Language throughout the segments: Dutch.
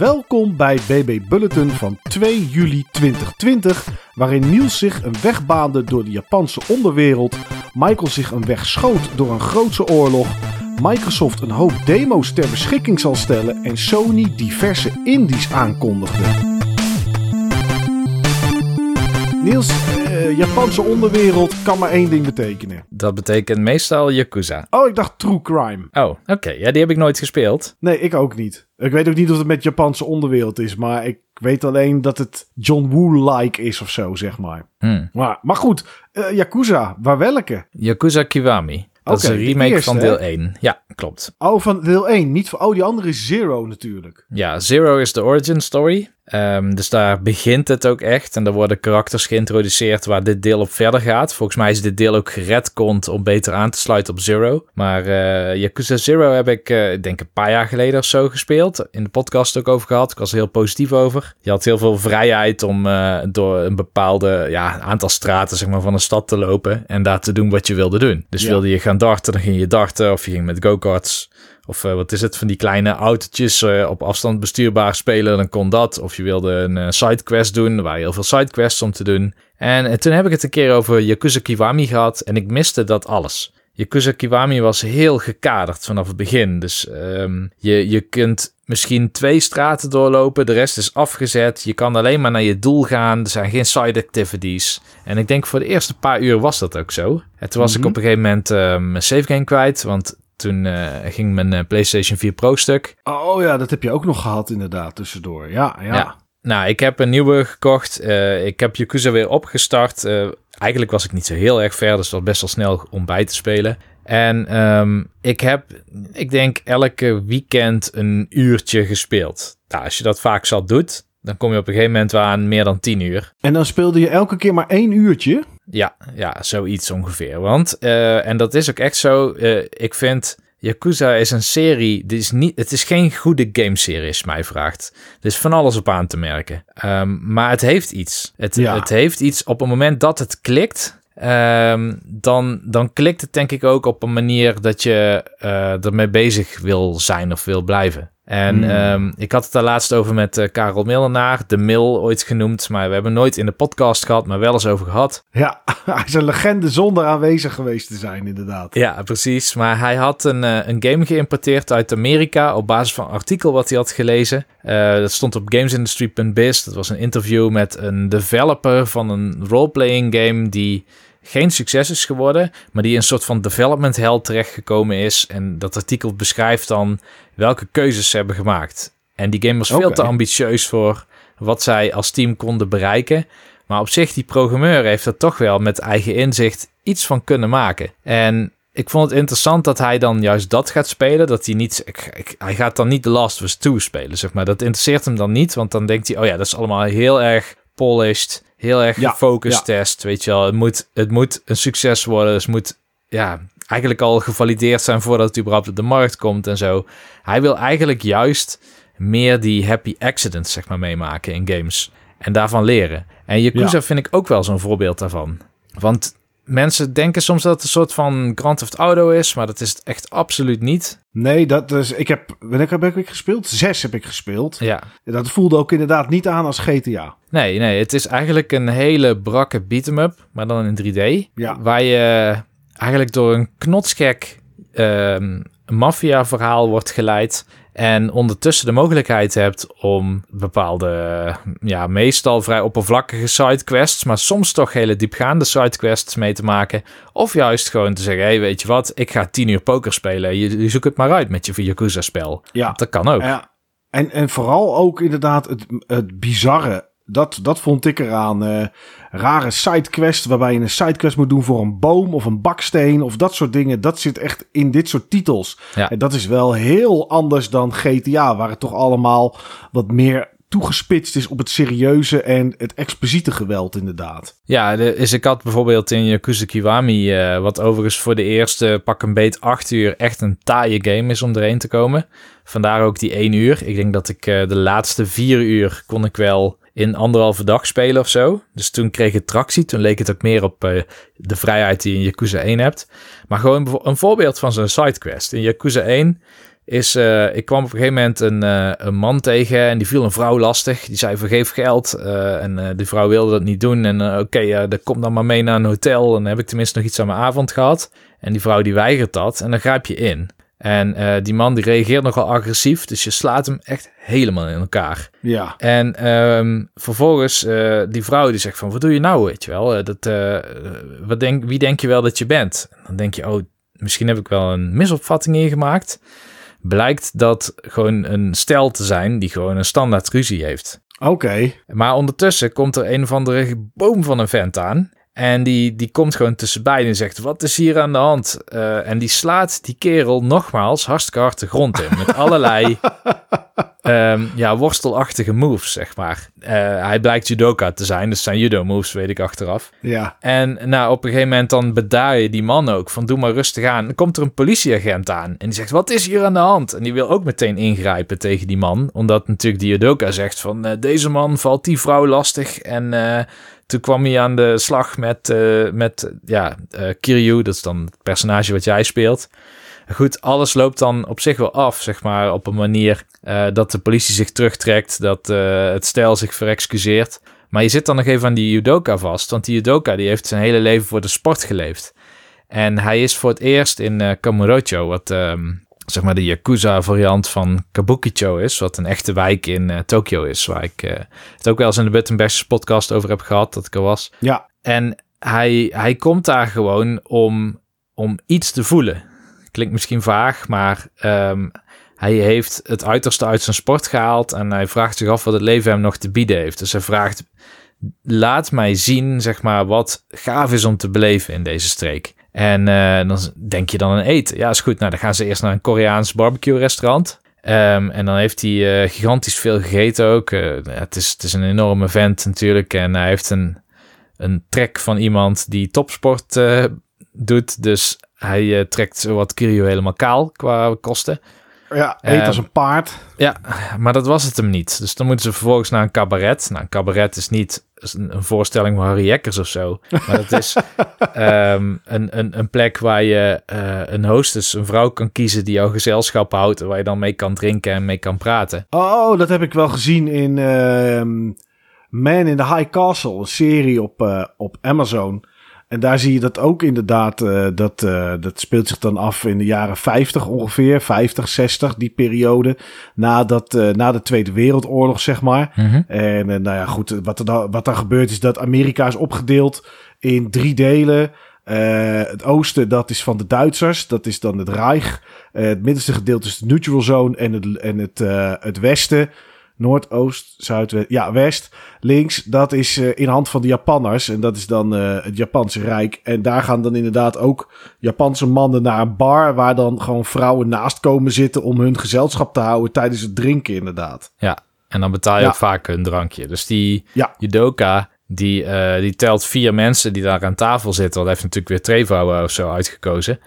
Welkom bij BB Bulletin van 2 juli 2020, waarin Niels zich een weg baande door de Japanse onderwereld, Michael zich een weg schoot door een grootse oorlog, Microsoft een hoop demo's ter beschikking zal stellen en Sony diverse indies aankondigde. Niels, uh, Japanse onderwereld kan maar één ding betekenen. Dat betekent meestal Yakuza. Oh, ik dacht True Crime. Oh, oké. Ja, die heb ik nooit gespeeld. Nee, ik ook niet. Ik weet ook niet of het met Japanse onderwereld is, maar ik weet alleen dat het John Woo-like is of zo, zeg maar. Hmm. Maar, maar goed, uh, Yakuza, waar welke? Yakuza Kiwami. Dat is een remake eerste, van deel hè? 1. Ja, klopt. Oh, van deel 1. Niet van, oh, die andere is Zero natuurlijk. Ja, Zero is de origin story. Um, dus daar begint het ook echt. En er worden karakters geïntroduceerd waar dit deel op verder gaat. Volgens mij is dit deel ook gered komt om beter aan te sluiten op Zero. Maar uh, Yakuza Zero heb ik, uh, ik denk een paar jaar geleden of zo gespeeld. In de podcast ook over gehad. Ik was er heel positief over. Je had heel veel vrijheid om uh, door een bepaalde ja, aantal straten zeg maar, van een stad te lopen. En daar te doen wat je wilde doen. Dus ja. wilde je gaan darten, dan ging je darten. Of je ging met go-karts of uh, wat is het, van die kleine autootjes uh, op afstand bestuurbaar spelen, dan kon dat. Of je wilde een uh, sidequest doen, er waren heel veel sidequests om te doen. En toen heb ik het een keer over Yakuza Kiwami gehad en ik miste dat alles. Yakuza Kiwami was heel gekaderd vanaf het begin. Dus um, je, je kunt misschien twee straten doorlopen, de rest is afgezet. Je kan alleen maar naar je doel gaan, er zijn geen side activities. En ik denk voor de eerste paar uur was dat ook zo. En toen was mm -hmm. ik op een gegeven moment um, een save game kwijt, want toen uh, ging mijn uh, PlayStation 4 Pro stuk. Oh ja, dat heb je ook nog gehad inderdaad tussendoor. Ja, ja. ja. Nou, ik heb een nieuwe gekocht. Uh, ik heb Yakuza weer opgestart. eigenlijk was ik niet zo heel erg ver, dus het was best wel snel om bij te spelen. En um, ik heb, ik denk, elke weekend een uurtje gespeeld. Nou, als je dat vaak zat doet, dan kom je op een gegeven moment aan meer dan 10 uur. En dan speelde je elke keer maar één uurtje? Ja, ja zoiets ongeveer. Want, uh, en dat is ook echt zo, uh, ik vind... Yakuza is een serie, dit is niet, het is geen goede gameserie als je mij vraagt. Er is van alles op aan te merken. Um, maar het heeft iets. Het, ja. het heeft iets op het moment dat het klikt, Um, dan, dan klikt het denk ik ook op een manier dat je uh, ermee bezig wil zijn of wil blijven. En mm. um, ik had het daar laatst over met uh, Karel Millenaar, de Mil ooit genoemd. Maar we hebben nooit in de podcast gehad, maar wel eens over gehad. Ja, hij is een legende zonder aanwezig geweest te zijn, inderdaad. Ja, precies. Maar hij had een, uh, een game geïmporteerd uit Amerika op basis van een artikel wat hij had gelezen. Uh, dat stond op gamesindustry.biz. Dat was een interview met een developer van een roleplaying game die geen succes is geworden, maar die een soort van development hell terechtgekomen is. En dat artikel beschrijft dan welke keuzes ze hebben gemaakt. En die game was okay. veel te ambitieus voor wat zij als team konden bereiken. Maar op zich, die programmeur heeft er toch wel met eigen inzicht iets van kunnen maken. En ik vond het interessant dat hij dan juist dat gaat spelen. Dat hij niet. Ik, ik, hij gaat dan niet The Last of Us 2 spelen, zeg maar. Dat interesseert hem dan niet. Want dan denkt hij: oh ja, dat is allemaal heel erg polished heel erg gefocust ja, test. Weet je wel, het moet, het moet een succes worden. Dus het moet ja, eigenlijk al gevalideerd zijn voordat het überhaupt op de markt komt en zo. Hij wil eigenlijk juist meer die happy accidents, zeg maar, meemaken in games. En daarvan leren. En Yakuza ja. vind ik ook wel zo'n voorbeeld daarvan. Want mensen denken soms dat het een soort van Grand Theft Auto is, maar dat is het echt absoluut niet. Nee, dat is, ik heb, wanneer heb ik gespeeld? Zes heb ik gespeeld. Ja. Dat voelde ook inderdaad niet aan als GTA. Nee, nee, het is eigenlijk een hele brakke beat-em-up, maar dan in 3D. Ja. Waar je eigenlijk door een knotsgek um, maffia-verhaal wordt geleid. En ondertussen de mogelijkheid hebt om bepaalde, ja, meestal vrij oppervlakkige sidequests, maar soms toch hele diepgaande sidequests mee te maken. Of juist gewoon te zeggen: hé, hey, weet je wat, ik ga tien uur poker spelen. Je, je zoekt het maar uit met je Yakuza-spel. Ja. Dat kan ook. Ja. En, en vooral ook inderdaad het, het bizarre. Dat, dat vond ik eraan. Uh, rare sidequest waarbij je een sidequest moet doen voor een boom of een baksteen of dat soort dingen. Dat zit echt in dit soort titels. Ja. En dat is wel heel anders dan GTA, waar het toch allemaal wat meer toegespitst is op het serieuze en het expliciete geweld inderdaad. Ja, de, is ik had bijvoorbeeld in Yakuza Kiwami, uh, wat overigens voor de eerste pak een beet acht uur echt een taaie game is om erheen te komen. Vandaar ook die één uur. Ik denk dat ik uh, de laatste vier uur kon ik wel in anderhalve dag spelen of zo. Dus toen kreeg het tractie. Toen leek het ook meer op uh, de vrijheid die je in Yakuza 1 hebt. Maar gewoon een voorbeeld van zo'n sidequest. In Yakuza 1 is, uh, ik kwam op een gegeven moment een, uh, een man tegen en die viel een vrouw lastig. Die zei vergeef geld en die vrouw wilde dat niet doen. En oké, okay, dan kom dan maar mee naar een hotel en dan heb ik tenminste nog iets aan mijn avond gehad. En die vrouw die weigert dat en dan grijp je in. En die man die reageert nogal agressief, dus je slaat hem echt helemaal in elkaar. Ja. En um, vervolgens die vrouw die zegt van, wat doe je nou, weet je wel? dat, wat denk, wie denk je wel dat je bent? dan denk je, oh, misschien heb ik wel een misopvatting ingemaakt blijkt dat gewoon een stel te zijn die gewoon een standaard ruzie heeft. Oké. Maar ondertussen komt er een of andere boom van een vent aan. En die, die komt gewoon tussen beiden en zegt: Wat is hier aan de hand? Uh, en die slaat die kerel nogmaals hartstikke hard de grond in. Met allerlei um, ja, worstelachtige moves, zeg maar. Uh, hij blijkt judoka te zijn, dus zijn judo moves, weet ik achteraf. Ja. En nou, op een gegeven moment dan bedaar je die man ook van doe maar rustig aan. Dan komt er een politieagent aan en die zegt wat is hier aan de hand? En die wil ook meteen ingrijpen tegen die man, omdat natuurlijk die judoka zegt van uh, deze man valt die vrouw lastig en... Toen kwam hij aan de slag met, uh, met ja, uh, Kiryu, dat is dan het personage wat jij speelt. Goed, alles loopt dan op zich wel af, zeg maar, op een manier uh, dat de politie zich terugtrekt, dat het stijl zich verexcuseert. Maar je zit dan nog even aan die judoka vast, want die judoka die heeft zijn hele leven voor de sport geleefd. En hij is voor het eerst in Kamurocho, wat um, zeg maar de Yakuza-variant van Kabukicho is, wat een echte wijk in uh, Tokio is, waar ik uh, het ook wel eens in de Button Bashers podcast over heb gehad, dat ik er was. Ja. En hij, hij komt daar gewoon om, om iets te voelen. Klinkt misschien vaag, maar um, hij heeft het uiterste uit zijn sport gehaald en hij vraagt zich af wat het leven hem nog te bieden heeft. Dus hij vraagt, laat mij zien, zeg maar, wat gaaf is om te beleven in deze streek. En uh, dan denk je dan aan eten. Ja, is goed. Nou, dan gaan ze eerst naar een Koreaans barbecue restaurant. Um, en dan heeft hij uh, gigantisch veel gegeten ook. Uh, het, is, het is een enorme vent natuurlijk. En hij heeft een, een trek van iemand die topsport doet. Dus hij trekt wat Kiryu helemaal kaal qua kosten. Ja, eet als een paard. Ja, maar dat was het hem niet. Dus dan moeten ze vervolgens naar een cabaret. Nou, een cabaret is niet een voorstelling van Harry Jekkers of zo. Maar dat is um, een, een, een plek waar je uh, een hostess, een vrouw kan kiezen die jouw gezelschap houdt. Waar je dan mee kan drinken en mee kan praten. Oh, dat heb ik wel gezien in uh, Man in the High Castle. Een serie op, uh, op Amazon. En daar zie je dat ook inderdaad. Uh, dat, uh, dat speelt zich dan af in de jaren 50 ongeveer. 50, 60, die periode. Na, dat, uh, na de Tweede Wereldoorlog, zeg maar. Mm -hmm. En nou ja, goed. Wat er, dan, wat er gebeurt is dat Amerika is opgedeeld in drie delen. het oosten, dat is van de Duitsers. Dat is dan het Reich. het middenste gedeelte is de neutral zone. En het, en het, het westen Noordoost, Zuidwest, ja, West, links, dat is uh, in hand van de Japanners. En dat is dan uh, het Japanse Rijk. En daar gaan dan inderdaad ook Japanse mannen naar een bar... waar dan gewoon vrouwen naast komen zitten... om hun gezelschap te houden tijdens het drinken inderdaad. Ja, en dan betaal je ja. ook vaak een drankje. Dus die ja. judoka, die, uh, die telt vier mensen die daar aan tafel zitten. Want hij heeft natuurlijk weer twee vrouwen of zo uitgekozen...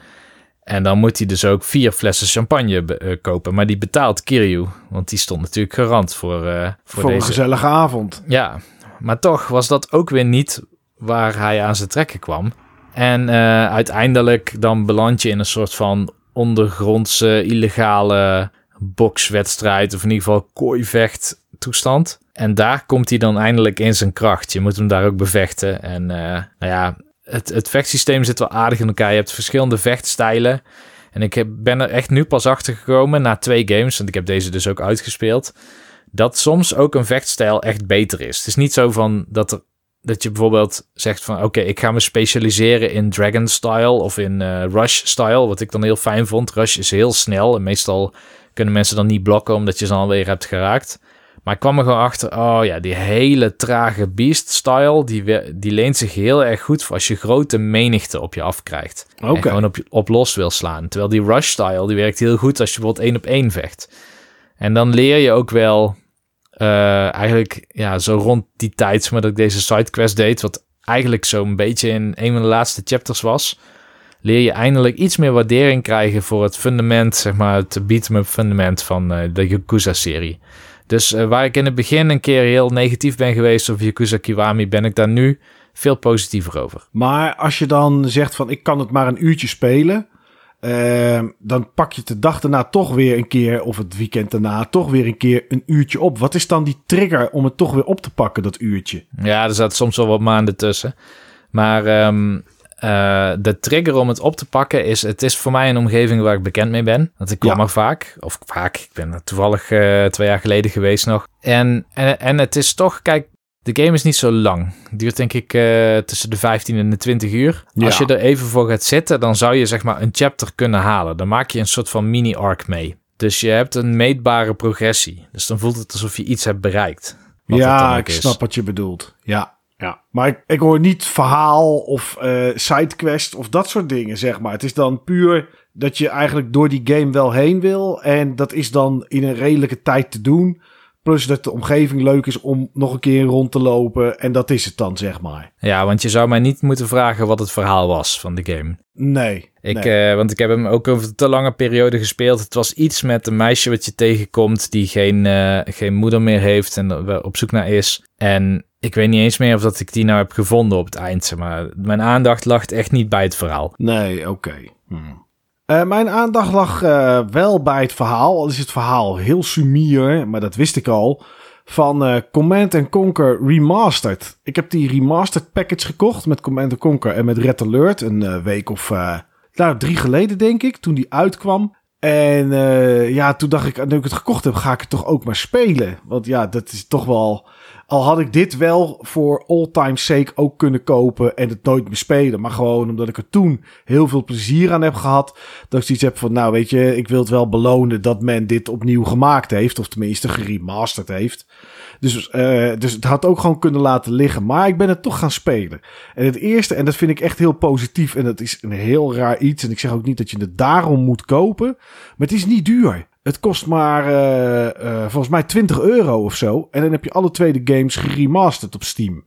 En dan moet hij dus ook vier flessen champagne uh, kopen. Maar die betaalt Kiryu. Want die stond natuurlijk garant voor, uh, voor, voor deze... een gezellige avond. Ja, maar toch was dat ook weer niet waar hij aan zijn trekken kwam. En uh, uiteindelijk dan beland je in een soort van ondergrondse, illegale bokswedstrijd. Of in ieder geval kooivecht toestand. En daar komt hij dan eindelijk in zijn kracht. Je moet hem daar ook bevechten. En nou ja, het, het vechtsysteem zit wel aardig in elkaar. Je hebt verschillende vechtstijlen. En ik heb, ben er echt nu pas achter gekomen na twee games, want ik heb deze dus ook uitgespeeld, dat soms ook een vechtstijl echt beter is. Het is niet zo van dat, er, dat je bijvoorbeeld zegt van oké, ik ga me specialiseren in Dragon style of in uh, Rush style, wat ik dan heel fijn vond. Rush is heel snel en meestal kunnen mensen dan niet blokken omdat je ze alweer hebt geraakt. Maar ik kwam er gewoon achter, oh ja, die hele trage beast-style, die, die leent zich heel erg goed voor als je grote menigte op je afkrijgt. Okay. En gewoon op, op los wil slaan. Terwijl die rush-style, die werkt heel goed als je bijvoorbeeld één op één vecht. En dan leer je ook wel, uh, eigenlijk, ja, zo rond die tijd, maar dat ik deze sidequest deed, wat eigenlijk zo'n beetje in een van de laatste chapters was, leer je eindelijk iets meer waardering krijgen voor het fundament, zeg maar, het beat-em-up fundament van uh, de Yakuza-serie. Dus uh, waar ik in het begin een keer heel negatief ben geweest over Yakuza Kiwami, ben ik daar nu veel positiever over. Maar als je dan zegt van ik kan het maar een uurtje spelen. Ehm, dan pak je de dag daarna toch weer een keer, of het weekend daarna, toch weer een keer een uurtje op. Wat is dan die trigger om het toch weer op te pakken, dat uurtje? Ja, er zaten soms wel wat maanden tussen. Maar ehm, eh, de trigger om het op te pakken is, het is voor mij een omgeving waar ik bekend mee ben. Want ik kwam Ja. er vaak, of vaak, ik ben er toevallig eh, twee jaar geleden geweest nog. En, en, en het is toch, kijk, de game is niet zo lang. Het duurt denk ik eh, tussen de 15 en de 20 uur. Ja. Als je er even voor gaat zitten, dan zou je zeg maar een chapter kunnen halen. Dan maak je een soort van mini-arc mee. Dus je hebt een meetbare progressie. Dus dan voelt het alsof je iets hebt bereikt. Ja, ik is. snap wat je bedoelt. Ja, ja. Maar ik, ik hoor niet verhaal of eh sidequest of dat soort dingen, zeg maar. Het is dan puur dat je eigenlijk door die game wel heen wil. En dat is dan in een redelijke tijd te doen. Plus dat de omgeving leuk is om nog een keer rond te lopen. En dat is het dan, zeg maar. Ja, want je zou mij niet moeten vragen wat het verhaal was van de game. Nee. Ik, nee. eh, want ik heb hem ook over een te lange periode gespeeld. Het was iets met een meisje wat je tegenkomt die geen, eh, geen moeder meer heeft en er op zoek naar is. En ik weet niet eens meer of dat ik die nou heb gevonden op het eind. Maar mijn aandacht lag echt niet bij het verhaal. Nee, oké. Hmm. Eh, mijn aandacht lag eh, wel bij het verhaal. Al is het verhaal heel sumier, maar dat wist ik al. Van eh, Command Conquer Remastered. Ik heb die remastered package gekocht met Command Conquer en met Red Alert. Een week of nou, drie geleden, denk ik, toen die uitkwam. En ja, toen dacht ik, nu ik het gekocht heb, ga ik het toch ook maar spelen. Want ja, dat is toch wel... Al had ik dit wel voor all time sake ook kunnen kopen en het nooit meer spelen. Maar gewoon omdat ik er toen heel veel plezier aan heb gehad. Dat ik zoiets heb van, nou weet je, ik wil het wel belonen dat men dit opnieuw gemaakt heeft. Of tenminste geremasterd heeft. Dus, eh, dus het had ook gewoon kunnen laten liggen. Maar ik ben het toch gaan spelen. En het eerste, en dat vind ik echt heel positief. En dat is een heel raar iets. En ik zeg ook niet dat je het daarom moet kopen. Maar het is niet duur. Het kost maar eh, eh, volgens mij 20 euro of zo. En dan heb je alle twee de games geremasterd op Steam.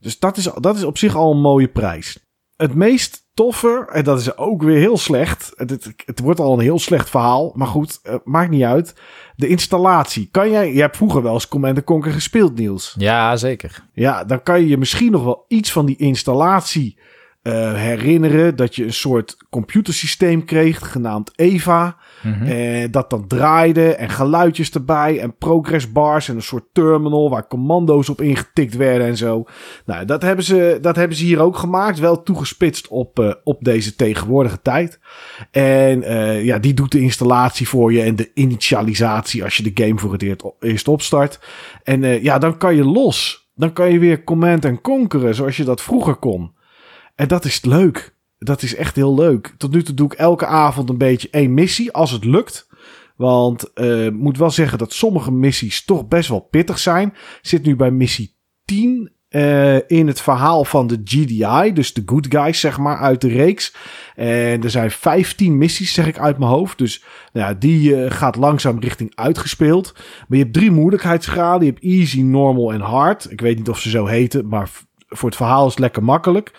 Dus dat is, dat is op zich al een mooie prijs. Het meest toffe, en dat is ook weer heel slecht. Het, het, het wordt al een heel slecht verhaal. Maar goed, eh, maakt niet uit. De installatie. Kan jij, je hebt vroeger wel eens Command Conquer gespeeld, Niels. Ja, zeker. Ja, dan kan je je misschien nog wel iets van die installatie eh, herinneren. Dat je een soort computersysteem kreeg, genaamd Eva. Eh, dat dan draaide en geluidjes erbij en progress bars en een soort terminal waar commando's op ingetikt werden en zo. Nou, dat hebben ze, dat hebben ze hier ook gemaakt. Wel toegespitst op, eh, op deze tegenwoordige tijd. En ja, die doet de installatie voor je en de initialisatie als je de game voor het eerst opstart. En ja, dan kan je los. Dan kan je weer command en conqueren zoals je dat vroeger kon. En dat is leuk. Dat is echt heel leuk. Tot nu toe doe ik elke avond een beetje één missie, als het lukt. Want eh, ik moet wel zeggen dat sommige missies toch best wel pittig zijn. Zit nu bij missie 10 eh, in het verhaal van de GDI. Dus de good guys, zeg maar, uit de reeks. En er zijn 15 missies, zeg ik uit mijn hoofd. Dus nou ja, die eh, gaat langzaam richting uitgespeeld. Maar je hebt drie moeilijkheidsgraden. Je hebt easy, normal en hard. Ik weet niet of ze zo heten, maar voor het verhaal is lekker makkelijk.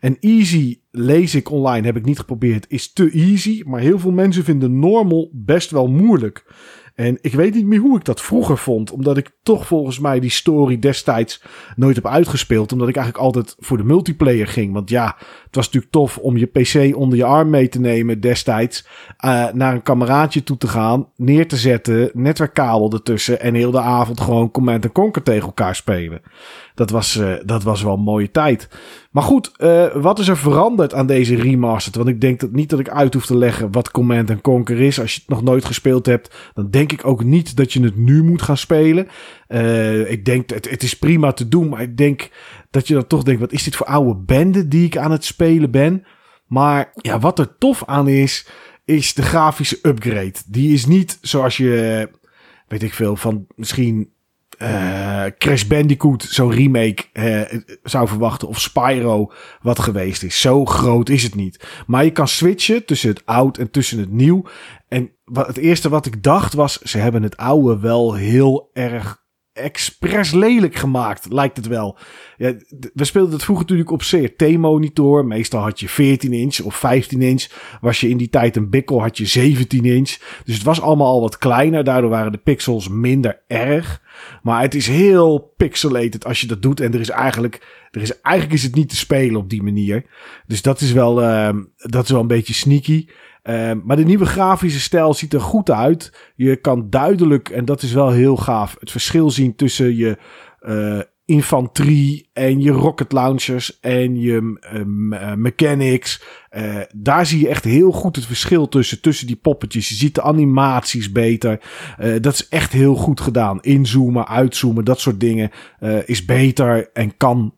En easy lees ik online, heb ik niet geprobeerd, is te easy. Maar heel veel mensen vinden normal best wel moeilijk. En ik weet niet meer hoe ik dat vroeger vond. Omdat ik toch volgens mij die story destijds nooit heb uitgespeeld. Omdat ik eigenlijk altijd voor de multiplayer ging. Want ja, het was natuurlijk tof om je PC onder je arm mee te nemen destijds. eh, naar een kameraadje toe te gaan. Neer te zetten. Netwerkkabel ertussen. En heel de avond gewoon Command Conquer tegen elkaar spelen. Dat was, eh, dat was wel een mooie tijd. Maar goed, eh, wat is er veranderd aan deze remastered? Want ik denk dat niet dat ik uit hoef te leggen wat Command Conquer is. Als je het nog nooit gespeeld hebt, dan denk ik ook niet dat je het nu moet gaan spelen. Eh, ik denk, het, het is prima te doen, maar ik denk dat je dan toch denkt, wat is dit voor oude bende die ik aan het spelen ben? Maar ja, wat er tof aan is, is de grafische upgrade. Die is niet zoals je, weet ik veel, van misschien eh, Crash Bandicoot, zo'n remake, eh, zou verwachten. Of Spyro, wat geweest is. Zo groot is het niet. Maar je kan switchen tussen het oud en tussen het nieuw. En wat, het eerste wat ik dacht was, ze hebben het oude wel heel erg expres lelijk gemaakt, lijkt het wel. Ja, we speelden het vroeger natuurlijk op CRT-monitor. Meestal had je 14 inch of 15 inch. Was je in die tijd een bikkel, had je 17 inch. Dus het was allemaal al wat kleiner. Daardoor waren de pixels minder erg. Maar het is heel pixelated als je dat doet. En er is eigenlijk, er is, eigenlijk is het niet te spelen op die manier. Dus dat is wel, ehm, dat is wel een beetje sneaky. Ehm, maar de nieuwe grafische stijl ziet er goed uit. Je kan duidelijk, en dat is wel heel gaaf, het verschil zien tussen je uh, infanterie en je rocket launchers en je uh, mechanics. Uh, daar zie je echt heel goed het verschil tussen, tussen die poppetjes. Je ziet de animaties beter. Uh, dat is echt heel goed gedaan. Inzoomen, uitzoomen, dat soort dingen is beter en kan.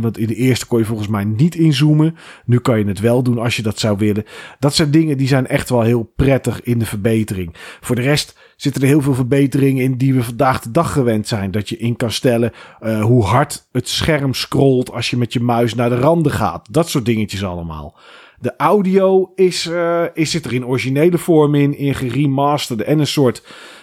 want in de eerste kon je volgens mij niet inzoomen. Nu kan je het wel doen als je dat zou willen. Dat zijn dingen die zijn echt wel heel prettig in de verbetering. Voor de rest zitten er heel veel verbeteringen in die we vandaag de dag gewend zijn. Dat je in kan stellen hoe hard het scherm scrolt als je met je muis naar de randen gaat. Dat soort dingetjes allemaal. De audio is, uh, is zit er in originele vorm in, in geremasterde en een soort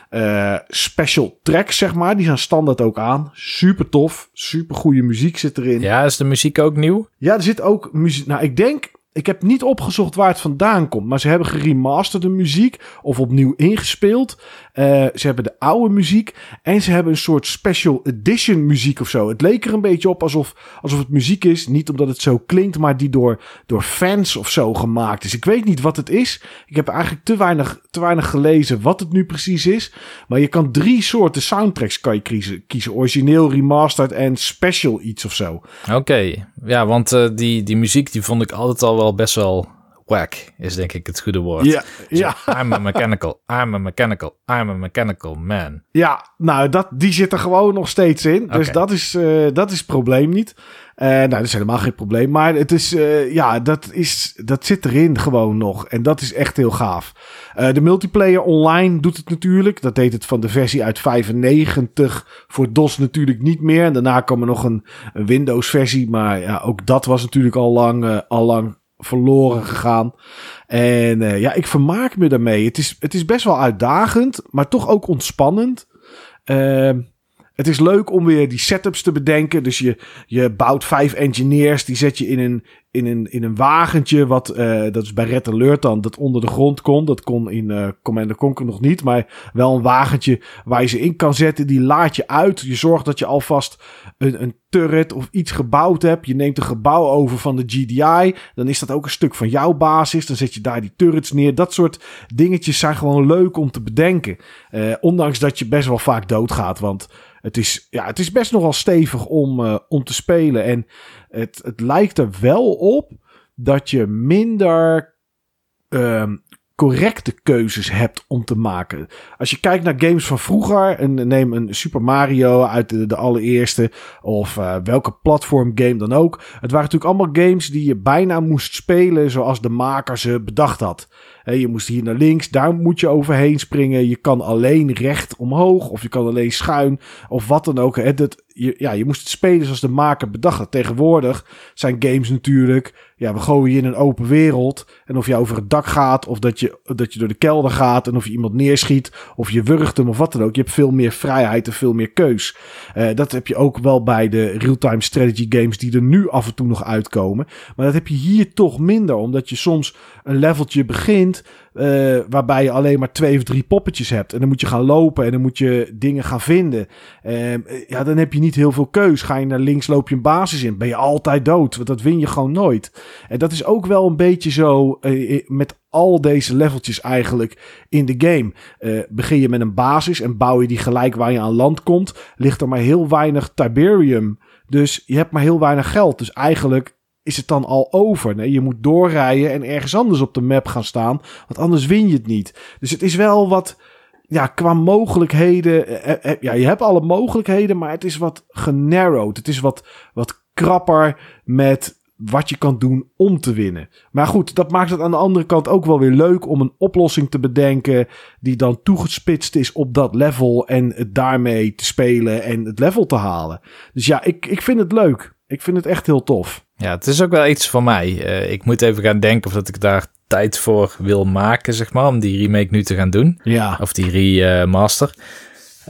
uh, special tracks, zeg maar. Die zijn standaard ook aan. Super tof, super goede muziek zit erin. Ja, is de muziek ook nieuw? Ja, er zit ook muziek. Nou, ik denk ik heb niet opgezocht waar het vandaan komt, maar ze hebben geremasterde muziek of opnieuw ingespeeld. Uh, ze hebben de oude muziek en ze hebben een soort special edition muziek of zo. Het leek er een beetje op alsof, alsof het muziek is, niet omdat het zo klinkt, maar die door, door fans of zo gemaakt is. Ik weet niet wat het is. Ik heb eigenlijk te weinig, te weinig gelezen wat het nu precies is. Maar je kan drie soorten soundtracks kan je kiezen. kiezen. Origineel, remastered en special iets of zo. Oké, ja, want uh, die, die muziek die vond ik altijd al wel best wel whack, is denk ik het goede woord. Ja, ja. I'm a mechanical, I'm a mechanical, I'm a mechanical man. Ja, nou, dat, die zit er gewoon nog steeds in. Dus okay. dat, is, uh, dat is het probleem niet. Uh, nou, dat is helemaal geen probleem. Maar het is, uh, ja, dat, is, dat zit erin gewoon nog. En dat is echt heel gaaf. De multiplayer online doet het natuurlijk. Dat deed het van de versie uit 95 voor DOS natuurlijk niet meer. En daarna kwam er nog een, een Windows versie. Maar ja, ook dat was natuurlijk al lang, al lang verloren gegaan. En uh, ja, ik vermaak me daarmee. Het is, het is best wel uitdagend, maar toch ook ontspannend. Uh, het is leuk om weer die setups te bedenken. Dus je, je bouwt vijf engineers, die zet je in een, in een, in een wagentje. Wat, uh, dat is bij Red Alert dan, dat onder de grond kon. Dat kon in uh, Commander Conquer nog niet. Maar wel een wagentje waar je ze in kan zetten. Die laat je uit. Je zorgt dat je alvast een, een turret of iets gebouwd hebt. Je neemt een gebouw over van de GDI. Dan is dat ook een stuk van jouw basis. Dan zet je daar die turrets neer. Dat soort dingetjes zijn gewoon leuk om te bedenken. Uh, ondanks dat je best wel vaak doodgaat. Want het is, ja, het is best nogal stevig om, uh, om te spelen. En het, het lijkt er wel op dat je minder uh, correcte keuzes hebt om te maken. Als je kijkt naar games van vroeger, en neem een Super Mario uit de, allereerste, of uh, welke platform game dan ook. Het waren natuurlijk allemaal games die je bijna moest spelen zoals de maker ze bedacht had. Je moest hier naar links, daar moet je overheen springen. Je kan alleen recht omhoog, of je kan alleen schuin, of wat dan ook. Je, ja, je moest het spelen zoals de maker bedacht. Tegenwoordig zijn games natuurlijk ja, we gooien je in een open wereld. En of je over het dak gaat, of dat je, dat je door de kelder gaat, en of je iemand neerschiet, of je wurgt hem, of wat dan ook. Je hebt veel meer vrijheid en veel meer keus. Uh, dat heb je ook wel bij de real-time strategy games die er nu af en toe nog uitkomen. Maar dat heb je hier toch minder, omdat je soms een leveltje begint. Uh, waarbij je alleen maar twee of drie poppetjes hebt. En dan moet je gaan lopen en dan moet je dingen gaan vinden. Uh, ja, dan heb je niet heel veel keus. Ga je naar links, loop je een basis in. Ben je altijd dood, want dat win je gewoon nooit. En dat is ook wel een beetje zo uh, met al deze leveltjes eigenlijk in de game. Begin je met een basis en bouw je die gelijk waar je aan land komt. Ligt er maar heel weinig Tiberium. Dus je hebt maar heel weinig geld. Dus eigenlijk is het dan al over. Nee, je moet doorrijden en ergens anders op de map gaan staan. Want anders win je het niet. Dus het is wel wat. Ja, qua mogelijkheden. Eh, eh, ja, je hebt alle mogelijkheden, maar het is wat genarrowd. Het is wat, wat krapper met wat je kan doen om te winnen. Maar goed, dat maakt het aan de andere kant ook wel weer leuk om een oplossing te bedenken die dan toegespitst is op dat level en het daarmee te spelen en het level te halen. Dus ja, ik, ik vind het leuk. Ik vind het echt heel tof. Ja, het is ook wel iets voor mij. Uh, ik moet even gaan denken of dat ik daar tijd voor wil maken, zeg maar, om die remake nu te gaan doen. Ja. Of die remaster.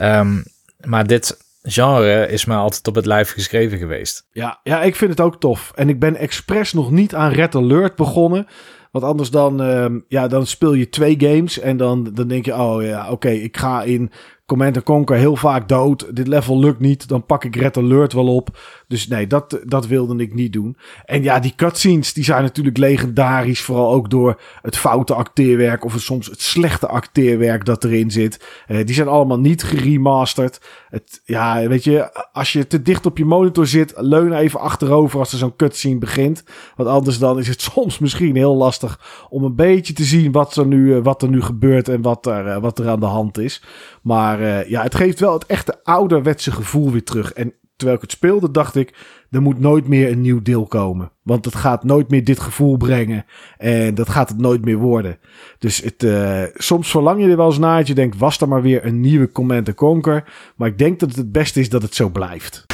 Um, maar dit genre is me altijd op het lijf geschreven geweest. Ja, ja, ik vind het ook tof. En ik ben expres nog niet aan Red Alert begonnen. Want anders dan, um, ja, dan speel je twee games en dan, dan denk je, oh ja, oké, okay, ik ga in Command Conquer heel vaak dood. Dit level lukt niet. Dan pak ik Red Alert wel op. Dus nee, dat, dat wilde ik niet doen. En ja, die cutscenes die zijn natuurlijk legendarisch. Vooral ook door het foute acteerwerk of het, soms het slechte acteerwerk dat erin zit. Uh, die zijn allemaal niet geremasterd. Het, ja, weet je, als je te dicht op je monitor zit, leun even achterover als er zo'n cutscene begint. Want anders dan is het soms misschien heel lastig om een beetje te zien wat er nu, uh, wat er nu gebeurt en wat er, uh, wat er aan de hand is. Maar ja, het geeft wel het echte ouderwetse gevoel weer terug. En terwijl ik het speelde, dacht ik, er moet nooit meer een nieuw deel komen. Want het gaat nooit meer dit gevoel brengen. En dat gaat het nooit meer worden. Dus het, uh, soms verlang je er wel eens naar. Dat je denkt, was er maar weer een nieuwe Command Conquer. Maar ik denk dat het het beste is dat het zo blijft.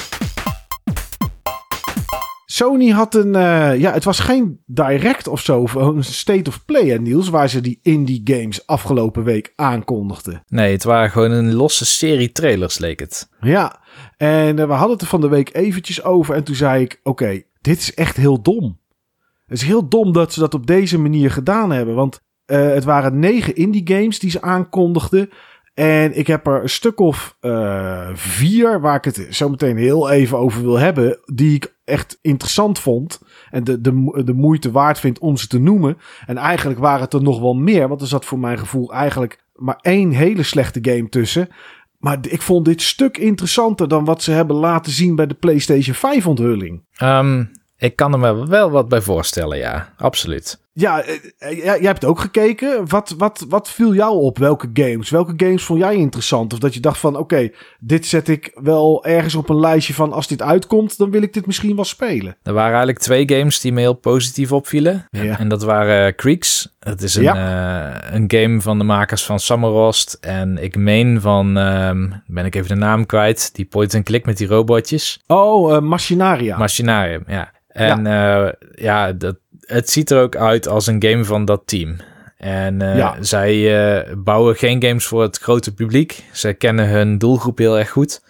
Sony had een, uh, ja, het was geen direct of zo, een state of play, hè, Niels, waar ze die indie games afgelopen week aankondigden. Nee, het waren gewoon een losse serie trailers, leek het. Ja, en uh, we hadden het er van de week eventjes over en toen zei ik, oké, okay, dit is echt heel dom. Het is heel dom dat ze dat op deze manier gedaan hebben, want uh, het waren negen indie games die ze aankondigden. En ik heb er een stuk of uh, vier, waar ik het zo meteen heel even over wil hebben, die ik echt interessant vond. En de, de, de moeite waard vind om ze te noemen. En eigenlijk waren het er nog wel meer, want er zat voor mijn gevoel eigenlijk maar één hele slechte game tussen. Maar ik vond dit stuk interessanter dan wat ze hebben laten zien bij de PlayStation 5 onthulling. Um, ik kan er me wel wat bij voorstellen, ja, absoluut. Ja, jij hebt ook gekeken. Wat, wat, wat viel jou op? Welke games? Welke games vond jij interessant? Of dat je dacht van, oké, okay, dit zet ik wel ergens op een lijstje van... als dit uitkomt, dan wil ik dit misschien wel spelen. Er waren eigenlijk twee games die me heel positief opvielen. Ja. En dat waren Creeks. Het is een, ja. uh, een game van de makers van Summerlost. En ik meen van, um, ben ik even de naam kwijt... die point-and-click met die robotjes. Oh, uh, Machinaria. Machinaria, ja. En ja, ja dat, het ziet er ook uit als een game van dat team. En uh, ja. zij uh, bouwen geen games voor het grote publiek. Zij kennen hun doelgroep heel erg goed.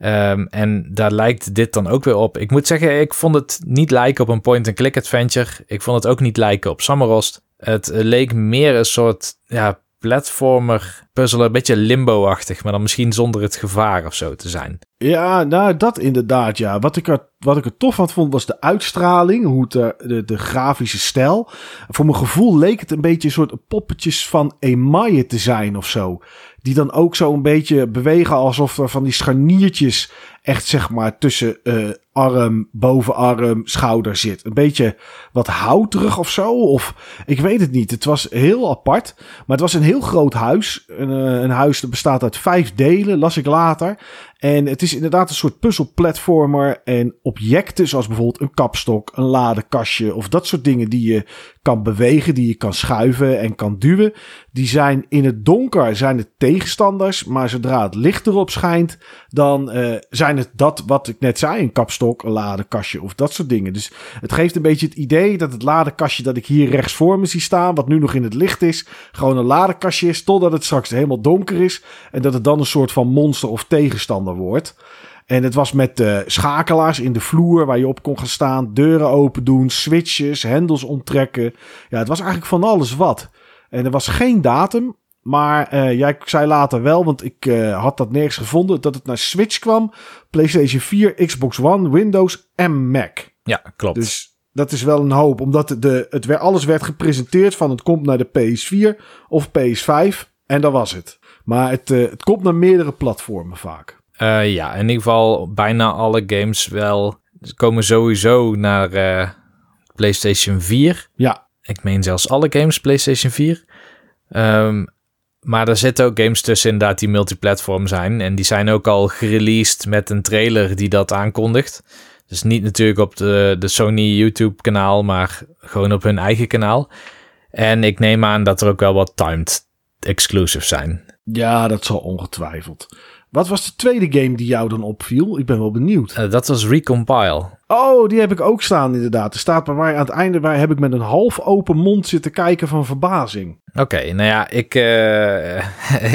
Um, en daar lijkt dit dan ook weer op. Ik moet zeggen, ik vond het niet lijken op een point-and-click adventure. Ik vond het ook niet lijken op Summerost. Het leek meer een soort ja, platformer puzzelen, een beetje limbo-achtig, maar dan misschien zonder het gevaar of zo te zijn. Ja, nou dat inderdaad, ja. Wat ik er, wat ik er tof aan vond was de uitstraling, hoe het, de, de, de grafische stijl. Voor mijn gevoel leek het een beetje een soort poppetjes van Emaille te zijn of zo. Die dan ook zo een beetje bewegen alsof er van die scharniertjes echt zeg maar tussen uh, arm, bovenarm, schouder zit. Een beetje wat houterig of zo. Of ik weet het niet. Het was heel apart. Maar het was een heel groot huis. Een, een huis dat bestaat uit vijf delen, las ik later. En het is inderdaad een soort puzzelplatformer. En objecten zoals bijvoorbeeld een kapstok, een ladekastje of dat soort dingen die je kan bewegen, die je kan schuiven en kan duwen. Die zijn in het donker zijn het tegenstanders. Maar zodra het licht erop schijnt, dan uh, zijn het dat wat ik net zei. Een kapstok, een ladekastje of dat soort dingen. Dus het geeft een beetje het idee dat het ladekastje dat ik hier rechts voor me zie staan, wat nu nog in het licht is, gewoon een ladekastje is totdat het straks helemaal donker is. En dat het dan een soort van monster of tegenstander wordt. En het was met uh, schakelaars in de vloer waar je op kon gaan staan, deuren open doen, switches, hendels onttrekken. Ja, het was eigenlijk van alles wat. En er was geen datum, maar uh, jij zei later wel, want ik uh, had dat nergens gevonden, dat het naar Switch kwam, PlayStation 4, Xbox One, Windows en Mac. Ja, klopt. Dus dat is wel een hoop, omdat de, het weer, alles werd gepresenteerd van het komt naar de PS4 of PS5 en dat was het. Maar het, uh, het komt naar meerdere platformen vaak. Ja, in ieder geval bijna alle games wel. Ze komen sowieso naar PlayStation 4. Ja. Ik meen zelfs alle games PlayStation 4. Um, maar er zitten ook games tussen inderdaad die multiplatform zijn. En die zijn ook al gereleased met een trailer die dat aankondigt. Dus niet natuurlijk op de, de Sony YouTube kanaal, maar gewoon op hun eigen kanaal. En ik neem aan dat er ook wel wat timed exclusives zijn. Ja, dat zal ongetwijfeld. Wat was de tweede game die jou dan opviel? Ik ben wel benieuwd. Uh, dat was Recompile. Oh, die heb ik ook staan inderdaad. Er staat bij mij aan het einde bij heb ik met een half open mond zitten kijken van verbazing. Oké, okay, nou ja, ik, uh,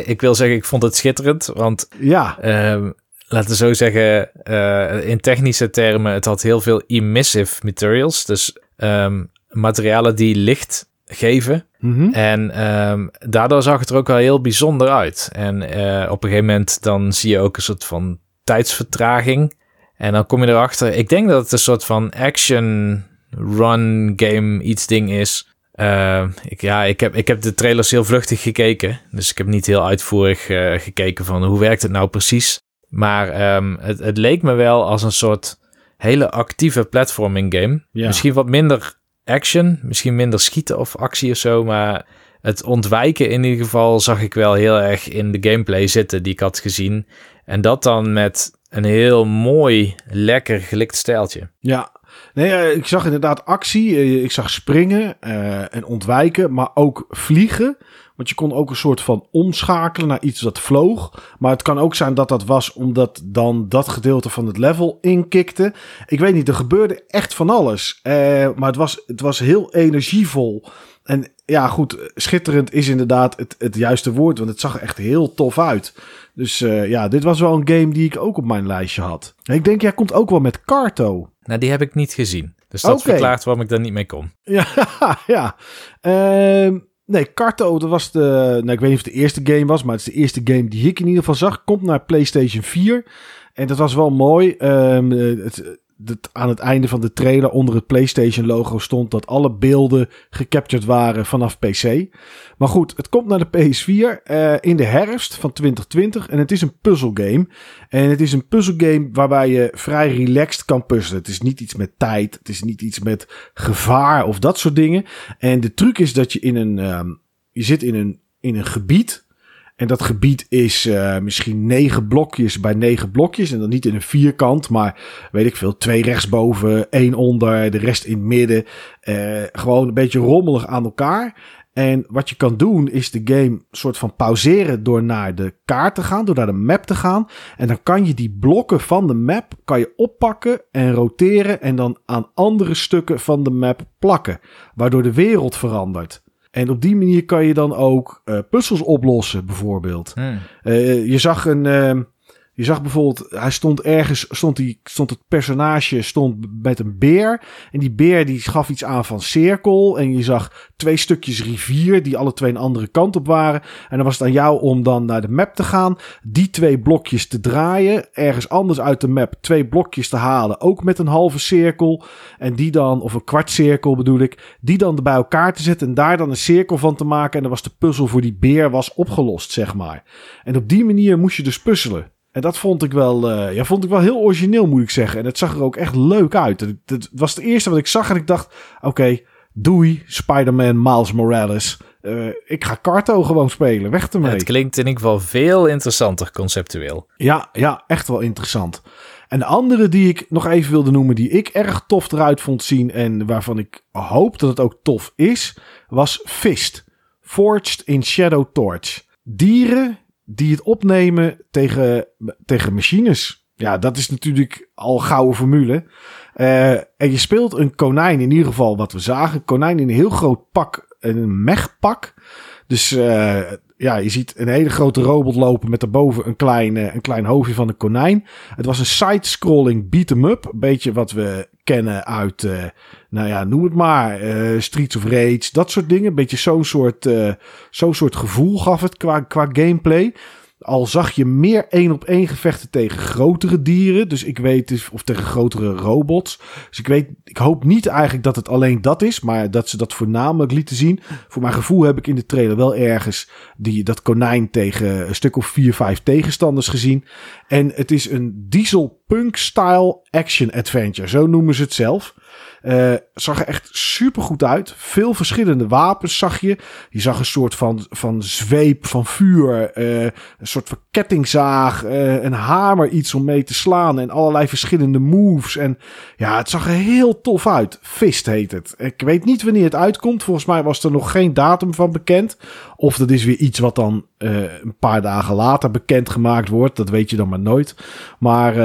ik wil zeggen, ik vond het schitterend. Want ja. Uh, laten we zo zeggen, uh, in technische termen, het had heel veel emissive materials. Dus um, materialen die licht geven. Mhm. En ehm, daardoor zag het er ook wel heel bijzonder uit. En eh, op een gegeven moment dan zie je ook een soort van tijdsvertraging. En dan kom je erachter. Ik denk dat het een soort van action run game iets ding is. Uh, ik, ja, ik heb, ik heb de trailers heel vluchtig gekeken. Dus ik heb niet heel uitvoerig uh, gekeken van hoe werkt het nou precies. Maar um, het, het leek me wel als een soort hele actieve platforming game. Ja. Misschien wat minder action, misschien minder schieten of actie of zo. Maar het ontwijken in ieder geval zag ik wel heel erg in de gameplay zitten die ik had gezien. En dat dan met een heel mooi, lekker gelikt stijltje. Ja, nee, uh, ik zag inderdaad actie. Uh, ik zag springen uh, en ontwijken, maar ook vliegen. Want je kon ook een soort van omschakelen naar iets dat vloog. Maar het kan ook zijn dat dat was omdat dan dat gedeelte van het level inkikte. Ik weet niet, er gebeurde echt van alles. maar het was, het was heel energievol. En ja, goed, schitterend is inderdaad het, het juiste woord. Want het zag er echt heel tof uit. Dus uh, ja, dit was wel een game die ik ook op mijn lijstje had. En ik denk, jij komt ook wel met Carto. Nou, die heb ik niet gezien. Dus dat Oké. verklaart waarom ik daar niet mee kom. Ja, ja. Ehm nee, Carto, dat was de... Nou, ik weet niet of het de eerste game was, maar het is de eerste game die ik in ieder geval zag. Komt naar PlayStation 4. En dat was wel mooi. Ehm het, het, aan het einde van de trailer onder het PlayStation logo stond dat alle beelden gecaptured waren vanaf PC. Maar goed, het komt naar de PS4 uh, in de herfst van 2020 en het is een puzzelgame. En het is een puzzelgame waarbij je vrij relaxed kan puzzelen. Het is niet iets met tijd, het is niet iets met gevaar of dat soort dingen. En de truc is dat je in een, um, je zit in een, in een gebied en dat gebied is uh, misschien negen blokjes bij negen blokjes. En dan niet in een vierkant, maar weet ik veel. Twee rechtsboven, één onder, de rest in het midden. Uh, gewoon een beetje rommelig aan elkaar. En wat je kan doen is de game soort van pauzeren door naar de kaart te gaan, door naar de map te gaan. En dan kan je die blokken van de map kan je oppakken en roteren en dan aan andere stukken van de map plakken. Waardoor de wereld verandert. En op die manier kan je dan ook uh, puzzels oplossen, bijvoorbeeld. Hmm. Uh, je zag een. Je zag bijvoorbeeld, hij stond ergens, stond, die, stond het personage stond met een beer. En die beer die gaf iets aan van cirkel. En je zag twee stukjes rivier die alle twee een andere kant op waren. En dan was het aan jou om dan naar de map te gaan. Die twee blokjes te draaien. Ergens anders uit de map twee blokjes te halen. Ook met een halve cirkel. En die dan, of een kwart cirkel bedoel ik. Die dan bij elkaar te zetten. En daar dan een cirkel van te maken. En dan was de puzzel voor die beer was opgelost, zeg maar. En op die manier moest je dus puzzelen. En dat vond ik wel, uh, ja, vond ik wel heel origineel, moet ik zeggen. En het zag er ook echt leuk uit. Het, het was het eerste wat ik zag en ik dacht, oké, okay, doei Spider-Man Miles Morales. Uh, ik ga Carto gewoon spelen, weg ermee. Het klinkt in ieder geval veel interessanter conceptueel. Ja, ja, echt wel interessant. En de andere die ik nog even wilde noemen, die ik erg tof eruit vond zien en waarvan ik hoop dat het ook tof is, was Fist. Forged in Shadow Torch. Dieren die het opnemen tegen, tegen machines. Ja, dat is natuurlijk al gouden formule. Uh, en je speelt een konijn, in ieder geval wat we zagen. Een konijn in een heel groot pak, een mechpak. Dus uh, ja, je ziet een hele grote robot lopen met daarboven een klein, een klein hoofdje van een konijn. Het was een side-scrolling beat-em-up. Een beetje wat we kennen uit, uh, nou ja, noem het maar, uh, Streets of Rage, dat soort dingen. Een beetje zo'n soort, uh, zo'n soort gevoel gaf het qua, qua gameplay. Al zag je meer één op één gevechten tegen grotere dieren. Dus ik weet, dus, of tegen grotere robots. Dus ik weet, ik hoop niet eigenlijk dat het alleen dat is. Maar dat ze dat voornamelijk lieten zien. Voor mijn gevoel heb ik in de trailer wel ergens die, dat konijn tegen een stuk of vier, vijf tegenstanders gezien. En het is een diesel punk style action adventure. Zo noemen ze het zelf. Uh, zag er echt super goed uit. Veel verschillende wapens zag je. Je zag een soort van, van zweep van vuur. Uh, een soort van kettingzaag. Uh, een hamer, iets om mee te slaan. En allerlei verschillende moves. En ja, het zag er heel tof uit. Fist heet het. Ik weet niet wanneer het uitkomt. Volgens mij was er nog geen datum van bekend. Of dat is weer iets wat dan een paar dagen later bekendgemaakt wordt. Dat weet je dan maar nooit. Maar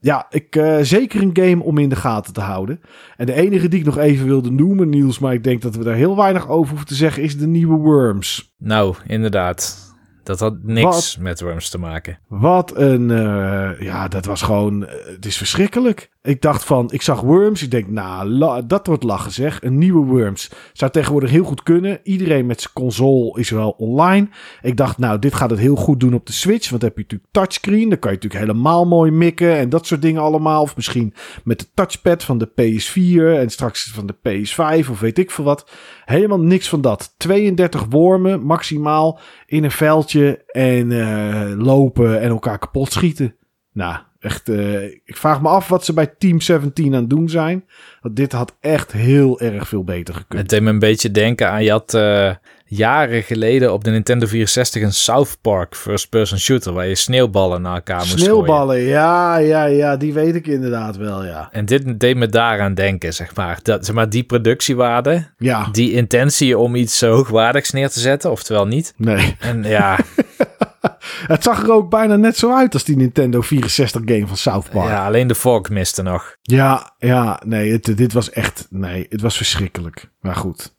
ja, ik, zeker een game om in de gaten te houden. En de enige die ik nog even wilde noemen, Niels, maar ik denk dat we daar heel weinig over hoeven te zeggen, is de nieuwe Worms. Nou, inderdaad. Dat had niks wat, met Worms te maken. Wat een, uh, ja, dat was gewoon, uh, het is verschrikkelijk. Ik dacht van, ik zag Worms. Ik denk, nou, dat wordt lachen zeg. Een nieuwe Worms. Zou tegenwoordig heel goed kunnen. Iedereen met zijn console is wel online. Ik dacht, nou, dit gaat het heel goed doen op de Switch. Want heb je natuurlijk touchscreen. Dan kan je natuurlijk helemaal mooi mikken. En dat soort dingen allemaal. Of misschien met de touchpad van de PS4. En straks van de PS5. Of weet ik veel wat. Helemaal niks van dat. 32 wormen maximaal in een veldje. En uh, lopen en elkaar kapot schieten. Nou, Echt, uh, ik vraag me af wat ze bij Team 17 aan het doen zijn. Want dit had echt heel erg veel beter gekund. Het deed me een beetje denken aan, je had uh, jaren geleden op de Nintendo 64 een South Park first-person shooter... waar je sneeuwballen naar elkaar moest Sneeuwballen, ja, ja, ja, die weet ik inderdaad wel, ja. En dit deed me daaraan denken, zeg maar. Dat, zeg maar, die productiewaarde, ja. die intentie om iets zo hoogwaardigs neer te zetten, oftewel niet. Nee. En ja... Het zag er ook bijna net zo uit als die Nintendo 64 game van South Park. Ja, alleen de vork miste nog. Ja, ja, nee, het, dit was echt, nee, het was verschrikkelijk. Maar goed.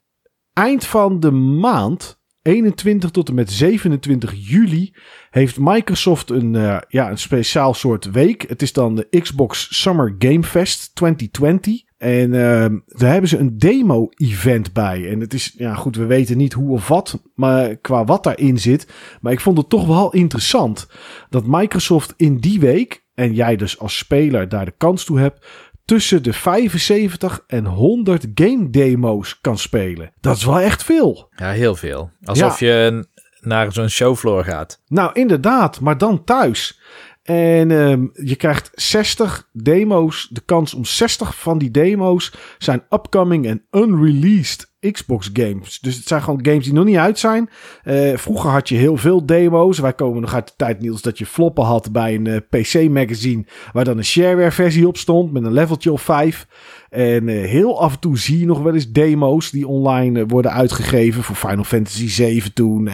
Eind van de maand, 21 tot en met 27 juli, heeft Microsoft een, uh, ja, een speciaal soort week. Het is dan de Xbox Summer Game Fest 2020. En uh, daar hebben ze een demo-event bij. En het is, ja goed, we weten niet hoe of wat, maar qua wat daarin zit. Maar ik vond het toch wel interessant dat Microsoft in die week, en jij dus als speler daar de kans toe hebt, tussen de 75 en 100 game demo's kan spelen. Dat is wel echt veel. Ja, heel veel. Alsof ja. je naar zo'n showfloor gaat. Nou, inderdaad, maar dan thuis. En um, je krijgt 60 demo's. De kans om 60 van die demo's zijn upcoming en unreleased Xbox games. Dus het zijn gewoon games die nog niet uit zijn. Uh, vroeger had je heel veel demo's. Wij komen nog uit de tijd, Niels, dat je floppen had bij een uh, PC-magazine. Waar dan een shareware-versie op stond met een leveltje of 5. En uh, heel af en toe zie je nog wel eens demo's die online worden uitgegeven. Voor Final Fantasy 7 toen.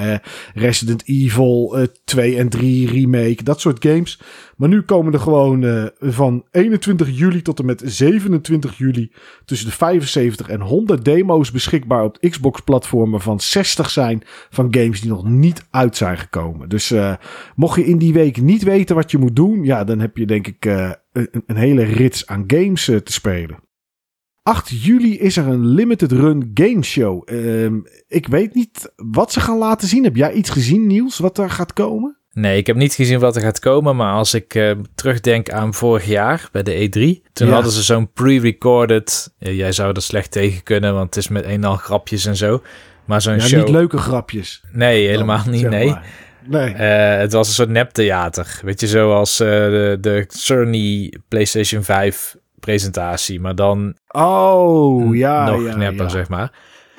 Resident Evil 2 en 3 remake. Dat soort games. Maar nu komen er gewoon van 21 juli tot en met 27 juli tussen de 75 en 100 demo's beschikbaar op Xbox-platformen van 60 zijn van games die nog niet uit zijn gekomen. Dus mocht je in die week niet weten wat je moet doen, ja, dan heb je denk ik een, een, hele rits aan games te spelen. 8 juli is er een limited run game show. Uh, ik weet niet wat ze gaan laten zien. Heb jij iets gezien, Niels, wat er gaat komen? Nee, ik heb niet gezien wat er gaat komen, maar als ik uh, terugdenk aan vorig jaar bij de E3, toen ja. hadden ze zo'n pre-recorded, uh, jij zou er slecht tegen kunnen, want het is met een en al grapjes en zo, maar zo'n ja, show... niet leuke grapjes. Nee, helemaal Dan, niet, nee. Maar. Nee. Uh, het was een soort neptheater, weet je, zoals de, de Cerny PlayStation 5 presentatie, maar dan oh, ja, nog ja, nepper, ja. zeg maar.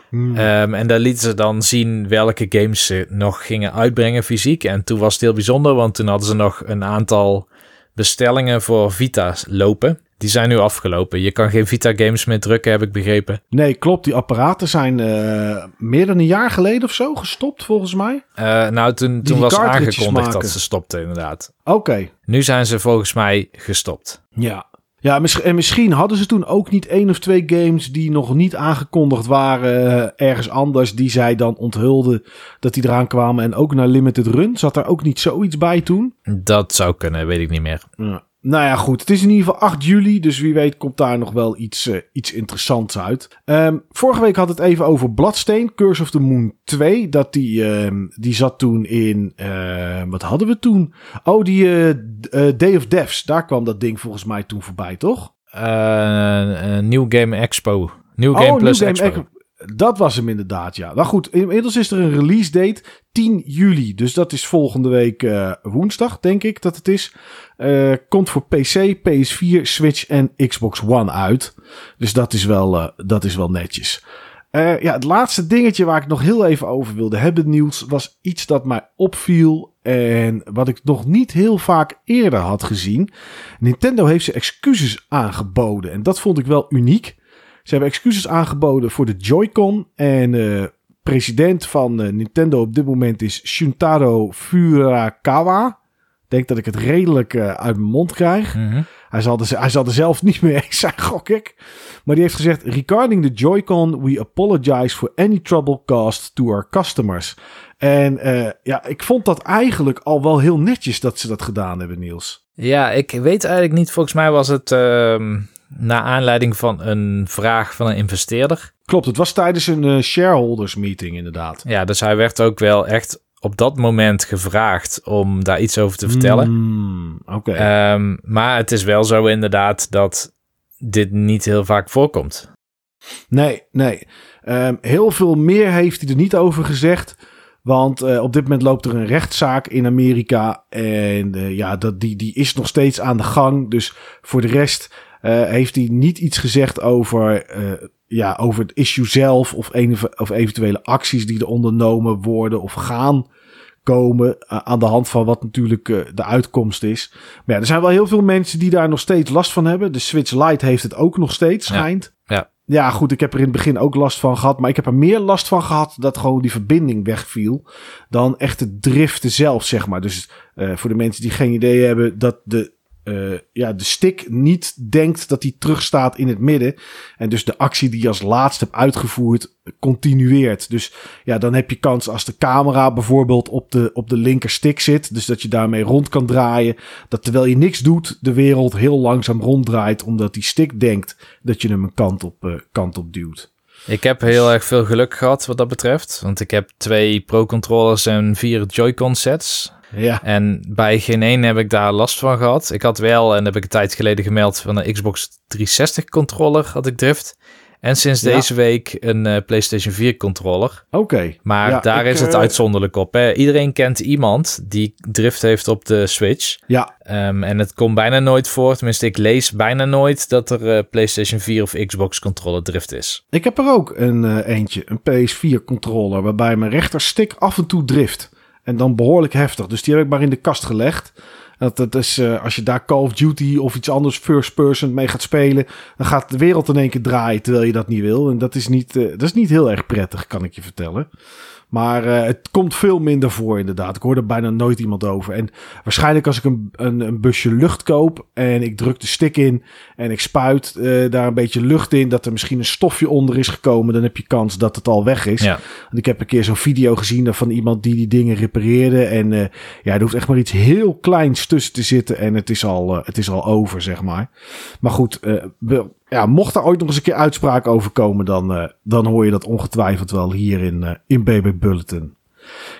Hmm. Um, en daar lieten ze dan zien welke games ze nog gingen uitbrengen fysiek. En toen was het heel bijzonder, want toen hadden ze nog een aantal bestellingen voor Vita's lopen. Die zijn nu afgelopen. Je kan geen Vita games meer drukken, heb ik begrepen. Nee, klopt. Die apparaten zijn uh, meer dan een jaar geleden of zo gestopt, volgens mij. Uh, nou, toen, toen was aangekondigd maken. dat ze stopten, inderdaad. Oké. Okay. Nu zijn ze volgens mij gestopt. Ja. Ja, en misschien hadden ze toen ook niet één of twee games die nog niet aangekondigd waren ergens anders, die zij dan onthulden dat die eraan kwamen en ook naar Limited Run. Zat daar ook niet zoiets bij toen? Dat zou kunnen, weet ik niet meer. Ja. Nou ja, goed. Het is in ieder geval 8 juli, dus wie weet komt daar nog wel iets, uh, iets interessants uit. Um, vorige week had het even over Bloodstain, Curse of the Moon 2. Dat die, um, die zat toen in, uh, wat hadden we toen? Oh, die uh, Day of Devs. Daar kwam dat ding volgens mij toen voorbij, toch? Nieuw Game Expo. Game oh, Plus New Expo. Dat was hem inderdaad, ja. Nou goed, inmiddels is er een release date 10 juli. Dus dat is volgende week uh, woensdag, denk ik dat het is. Uh, komt voor PC, PS4, Switch en Xbox One uit. Dus dat is wel, uh, dat is wel netjes. Ja, het laatste dingetje waar ik nog heel even over wilde hebben, nieuws, was iets dat mij opviel en wat ik nog niet heel vaak eerder had gezien. Nintendo heeft ze excuses aangeboden en dat vond ik wel uniek. Ze hebben excuses aangeboden voor de Joy-Con. En uh, president van uh, Nintendo op dit moment is Shuntaro Furakawa. Ik denk dat ik het redelijk uh, uit mijn mond krijg. Mm -hmm. Hij zal, er, hij zal er zelf niet mee eens zijn, gok ik. Maar die heeft gezegd: Regarding the Joy-Con, we apologize for any trouble caused to our customers. En ja, ik vond dat eigenlijk al wel heel netjes dat ze dat gedaan hebben, Niels. Ja, ik weet eigenlijk niet. Volgens mij was het uh, naar aanleiding van een vraag van een investeerder. Klopt, het was tijdens een uh, shareholders meeting inderdaad. Ja, dus hij werd ook wel echt op dat moment gevraagd om daar iets over te vertellen. Mm, Oké. Okay. Um, maar het is wel zo inderdaad dat dit niet heel vaak voorkomt. Nee, nee. Um, heel veel meer heeft hij er niet over gezegd. Want uh, op dit moment loopt er een rechtszaak in Amerika. En uh, ja, dat, die, die is nog steeds aan de gang. Dus voor de rest heeft hij niet iets gezegd over, ja, over het issue zelf. Of, een, of eventuele acties die er ondernomen worden of gaan komen. aan de hand van wat natuurlijk de uitkomst is. Maar ja, er zijn wel heel veel mensen die daar nog steeds last van hebben. De Switch Lite heeft het ook nog steeds, schijnt. Ja. ja. Ja, goed, ik heb er in het begin ook last van gehad. Maar ik heb er meer last van gehad dat gewoon die verbinding wegviel. Dan echt het driften zelf, zeg maar. Dus uh, voor de mensen die geen idee hebben dat de, uh, ja, de stick niet denkt dat hij terugstaat in het midden. En dus de actie die je als laatste hebt uitgevoerd continueert. Dus ja, dan heb je kans als de camera bijvoorbeeld op de, op de linker stick zit. Dus dat je daarmee rond kan draaien. Dat terwijl je niks doet, de wereld heel langzaam ronddraait. Omdat die stick denkt dat je hem een kant op, uh, kant op duwt. Ik heb heel erg veel geluk gehad wat dat betreft. Want ik heb twee Pro-controllers en vier Joy-Con sets. Ja. En bij geen één heb ik daar last van gehad. Ik had wel, en heb ik een tijd geleden gemeld, van een Xbox 360 controller had ik drift. En sinds Ja. deze week een eh, PlayStation 4 controller. Oké. Maar Ja, daar ik, is het eh, uitzonderlijk op. Hè? Iedereen kent iemand die drift heeft op de Switch. Ja, Ehm, en het komt bijna nooit voor. Tenminste, ik lees bijna nooit dat er eh, PlayStation 4 of Xbox controller drift is. ik heb er ook een eentje, een PS4 controller, waarbij mijn rechterstick af en toe drift. En dan behoorlijk heftig. Dus die heb ik maar in de kast gelegd. Dat, dat is, eh, als je daar Call of Duty of iets anders first person mee gaat spelen, dan gaat de wereld in één keer draaien terwijl je dat niet wil. En dat is niet, eh, dat is niet heel erg prettig, kan ik je vertellen. Maar eh, het komt veel minder voor, inderdaad. Ik hoor er bijna nooit iemand over. En waarschijnlijk als ik een, een, een busje lucht koop en ik druk de stick in en ik spuit eh, daar een beetje lucht in, dat er misschien een stofje onder is gekomen, dan heb je kans dat het al weg is. Ja. Want ik heb een keer zo'n video gezien van iemand die die dingen repareerde. En eh, ja, er hoeft echt maar iets heel kleins tussen te zitten en het is al, het is al over, zeg maar. Maar goed, we, ja, mocht er ooit nog eens een keer uitspraak over komen, dan, eh, dan hoor je dat ongetwijfeld wel hier in, eh, in BB Bulletin.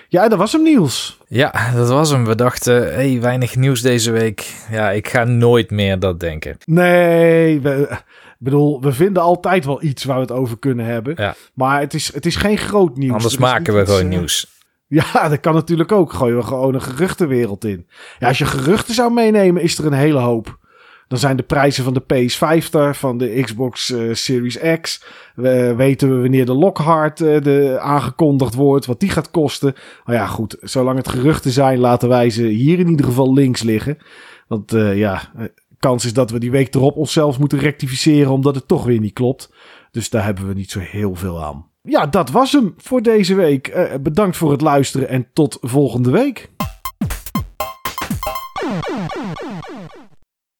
Ja, dat was hem, Niels. Ja, dat was hem. We dachten, hey, weinig nieuws deze week. Ja, ik ga nooit meer dat denken. Nee, we, ik bedoel, we vinden altijd wel iets waar we het over kunnen hebben. Ja. Maar het is, het is geen groot nieuws. Anders Er maken we gewoon eh, nieuws. Ja, dat kan natuurlijk ook. Gooien we gewoon een geruchtenwereld in. Ja, als je geruchten zou meenemen, is er een hele hoop. Dan zijn de prijzen van de PS5 daar, van de Xbox eh, Series X. We weten we wanneer de Lockhart eh, de, aangekondigd wordt, wat die gaat kosten. Nou ja, goed, zolang het geruchten zijn, laten wij ze hier in ieder geval links liggen. Want eh, ja, eh, kans is dat we die week erop onszelf moeten rectificeren, omdat het toch weer niet klopt. Dus daar hebben we niet zo heel veel aan. Ja, dat was hem voor deze week. Eh, bedankt voor het luisteren en tot volgende week.